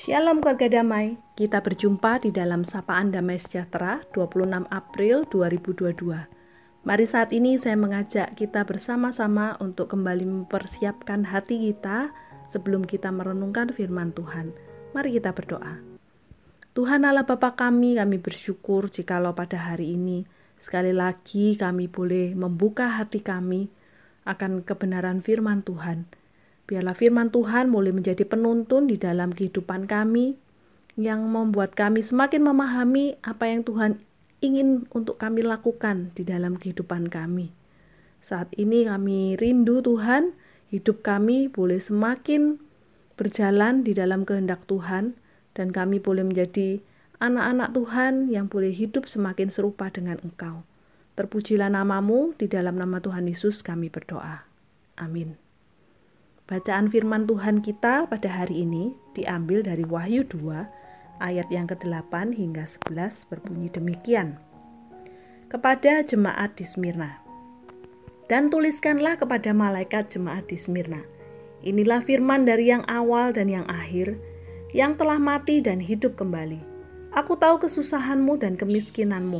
Shalom keluarga damai, kita berjumpa di dalam Sapaan Damai Sejahtera 26 April 2022. Mari saat ini saya mengajak kita bersama-sama untuk kembali mempersiapkan hati kita sebelum kita merenungkan firman Tuhan. Mari kita berdoa. Tuhan Allah Bapa kami, kami bersyukur jikalau pada hari ini sekali lagi kami boleh membuka hati kami akan kebenaran firman Tuhan Biarlah firman Tuhan boleh menjadi penuntun di dalam kehidupan kami yang membuat kami semakin memahami apa yang Tuhan ingin untuk kami lakukan di dalam kehidupan kami. Saat ini kami rindu Tuhan, hidup kami boleh semakin berjalan di dalam kehendak Tuhan dan kami boleh menjadi anak-anak Tuhan yang boleh hidup semakin serupa dengan Engkau. Terpujilah namamu, di dalam nama Tuhan Yesus kami berdoa. Amin. Bacaan firman Tuhan kita pada hari ini diambil dari Wahyu 2 ayat yang ke-8 hingga 11 berbunyi demikian. Kepada jemaat di Smyrna. Dan tuliskanlah kepada malaikat jemaat di Smyrna. Inilah firman dari yang awal dan yang akhir, yang telah mati dan hidup kembali. Aku tahu kesusahanmu dan kemiskinanmu,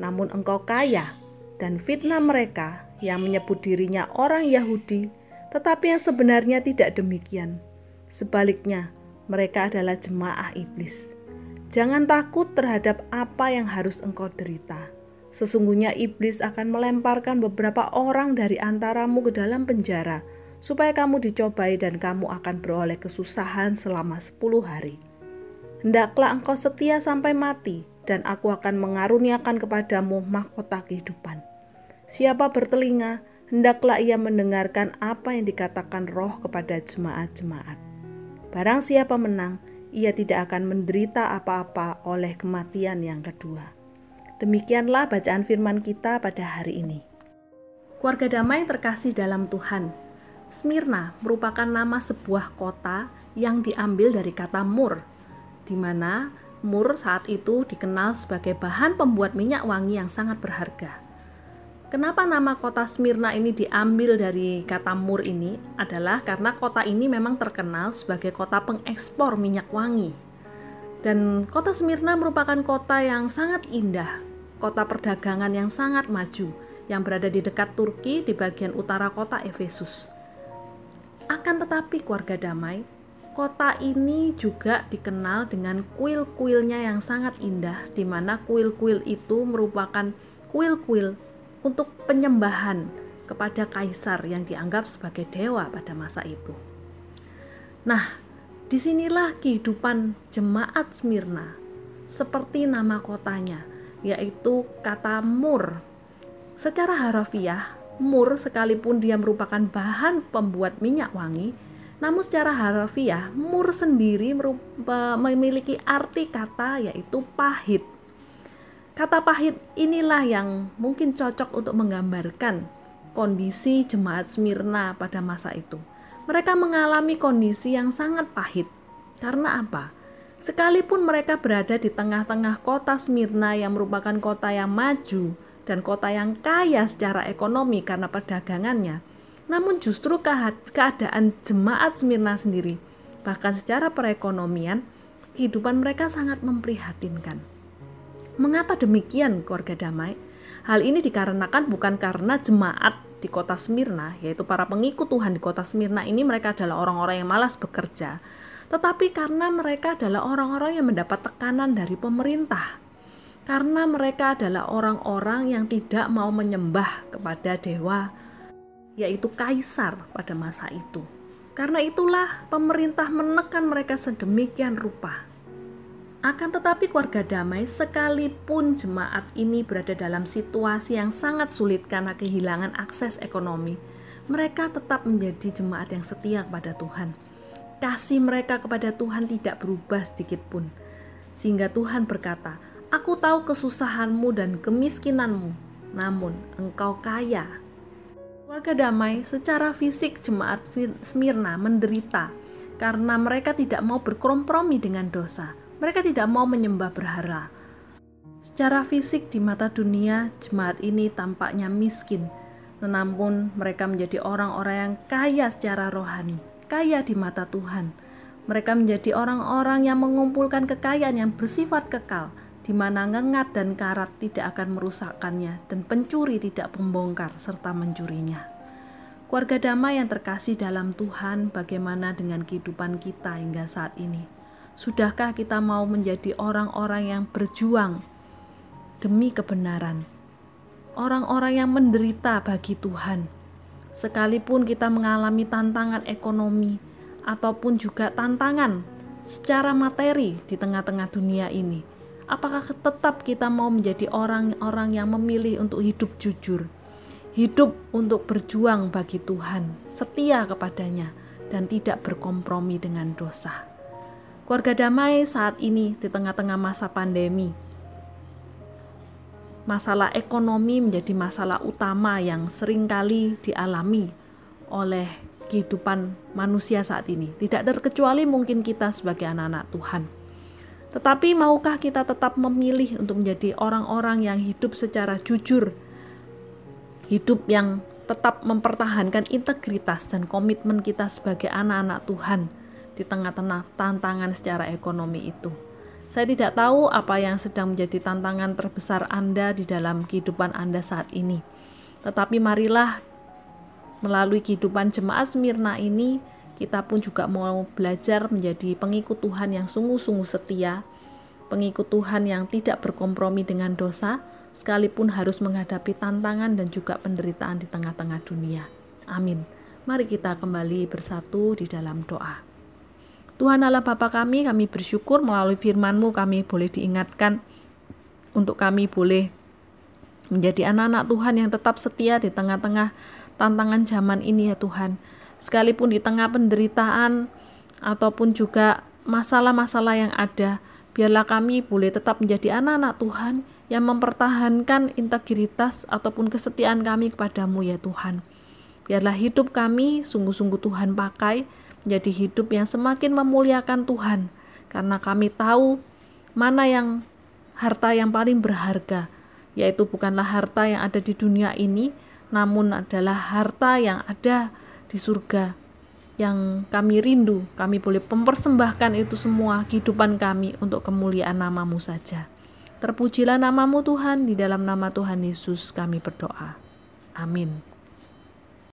namun engkau kaya, dan fitnah mereka yang menyebut dirinya orang Yahudi tetapi yang sebenarnya tidak demikian. Sebaliknya, mereka adalah jemaah iblis. Jangan takut terhadap apa yang harus engkau derita. Sesungguhnya iblis akan melemparkan beberapa orang dari antaramu ke dalam penjara, supaya kamu dicobai dan kamu akan beroleh kesusahan selama sepuluh hari. Hendaklah engkau setia sampai mati, dan aku akan mengaruniakan kepadamu mahkota kehidupan. Siapa bertelinga, hendaklah ia mendengarkan apa yang dikatakan roh kepada jemaat-jemaat. Barang siapa menang, ia tidak akan menderita apa-apa oleh kematian yang kedua. Demikianlah bacaan firman kita pada hari ini. Keluarga damai terkasih dalam Tuhan. Smyrna merupakan nama sebuah kota yang diambil dari kata mur, di mana mur saat itu dikenal sebagai bahan pembuat minyak wangi yang sangat berharga. Kenapa nama kota Smyrna ini diambil dari kata mur ini adalah karena kota ini memang terkenal sebagai kota pengekspor minyak wangi. Dan kota Smyrna merupakan kota yang sangat indah, kota perdagangan yang sangat maju, yang berada di dekat Turki di bagian utara kota Efesus. Akan tetapi keluarga damai, kota ini juga dikenal dengan kuil-kuilnya yang sangat indah, di mana kuil-kuil itu merupakan kuil-kuil untuk penyembahan kepada kaisar yang dianggap sebagai dewa pada masa itu. Nah, di sinilah kehidupan jemaat Smyrna seperti nama kotanya, yaitu kata mur. Secara harafiah, mur sekalipun dia merupakan bahan pembuat minyak wangi, namun secara harafiah, mur sendiri memiliki arti kata yaitu pahit Kata pahit inilah yang mungkin cocok untuk menggambarkan kondisi jemaat Smyrna pada masa itu. Mereka mengalami kondisi yang sangat pahit. Karena apa? Sekalipun mereka berada di tengah-tengah kota Smyrna yang merupakan kota yang maju dan kota yang kaya secara ekonomi karena perdagangannya, namun justru keadaan jemaat Smyrna sendiri, bahkan secara perekonomian, kehidupan mereka sangat memprihatinkan. Mengapa demikian keluarga damai? Hal ini dikarenakan bukan karena jemaat di kota Smyrna, yaitu para pengikut Tuhan di kota Smyrna ini mereka adalah orang-orang yang malas bekerja, tetapi karena mereka adalah orang-orang yang mendapat tekanan dari pemerintah. Karena mereka adalah orang-orang yang tidak mau menyembah kepada dewa, yaitu kaisar pada masa itu. Karena itulah pemerintah menekan mereka sedemikian rupa akan tetapi keluarga damai sekalipun jemaat ini berada dalam situasi yang sangat sulit karena kehilangan akses ekonomi, mereka tetap menjadi jemaat yang setia kepada Tuhan. Kasih mereka kepada Tuhan tidak berubah sedikit pun. Sehingga Tuhan berkata, Aku tahu kesusahanmu dan kemiskinanmu, namun engkau kaya. Keluarga damai secara fisik jemaat Smyrna menderita karena mereka tidak mau berkompromi dengan dosa mereka tidak mau menyembah berhala. Secara fisik di mata dunia, jemaat ini tampaknya miskin, namun mereka menjadi orang-orang yang kaya secara rohani, kaya di mata Tuhan. Mereka menjadi orang-orang yang mengumpulkan kekayaan yang bersifat kekal, di mana ngengat dan karat tidak akan merusakkannya, dan pencuri tidak membongkar serta mencurinya. Keluarga damai yang terkasih dalam Tuhan, bagaimana dengan kehidupan kita hingga saat ini? Sudahkah kita mau menjadi orang-orang yang berjuang demi kebenaran? Orang-orang yang menderita bagi Tuhan, sekalipun kita mengalami tantangan ekonomi, ataupun juga tantangan secara materi di tengah-tengah dunia ini. Apakah tetap kita mau menjadi orang-orang yang memilih untuk hidup jujur, hidup untuk berjuang bagi Tuhan, setia kepadanya, dan tidak berkompromi dengan dosa? Keluarga damai saat ini di tengah-tengah masa pandemi, masalah ekonomi menjadi masalah utama yang sering kali dialami oleh kehidupan manusia saat ini. Tidak terkecuali mungkin kita sebagai anak-anak Tuhan. Tetapi maukah kita tetap memilih untuk menjadi orang-orang yang hidup secara jujur, hidup yang tetap mempertahankan integritas dan komitmen kita sebagai anak-anak Tuhan di tengah-tengah tantangan secara ekonomi itu. Saya tidak tahu apa yang sedang menjadi tantangan terbesar Anda di dalam kehidupan Anda saat ini. Tetapi marilah melalui kehidupan jemaat Smyrna ini, kita pun juga mau belajar menjadi pengikut Tuhan yang sungguh-sungguh setia, pengikut Tuhan yang tidak berkompromi dengan dosa, sekalipun harus menghadapi tantangan dan juga penderitaan di tengah-tengah dunia. Amin. Mari kita kembali bersatu di dalam doa. Tuhan Allah Bapa kami, kami bersyukur melalui firman-Mu kami boleh diingatkan untuk kami boleh menjadi anak-anak Tuhan yang tetap setia di tengah-tengah tantangan zaman ini ya Tuhan. Sekalipun di tengah penderitaan ataupun juga masalah-masalah yang ada, biarlah kami boleh tetap menjadi anak-anak Tuhan yang mempertahankan integritas ataupun kesetiaan kami kepadamu ya Tuhan. Biarlah hidup kami sungguh-sungguh Tuhan pakai menjadi hidup yang semakin memuliakan Tuhan, karena kami tahu mana yang harta yang paling berharga, yaitu bukanlah harta yang ada di dunia ini, namun adalah harta yang ada di surga yang kami rindu, kami boleh mempersembahkan itu semua kehidupan kami untuk kemuliaan namamu saja. Terpujilah namamu Tuhan, di dalam nama Tuhan Yesus kami berdoa. Amin.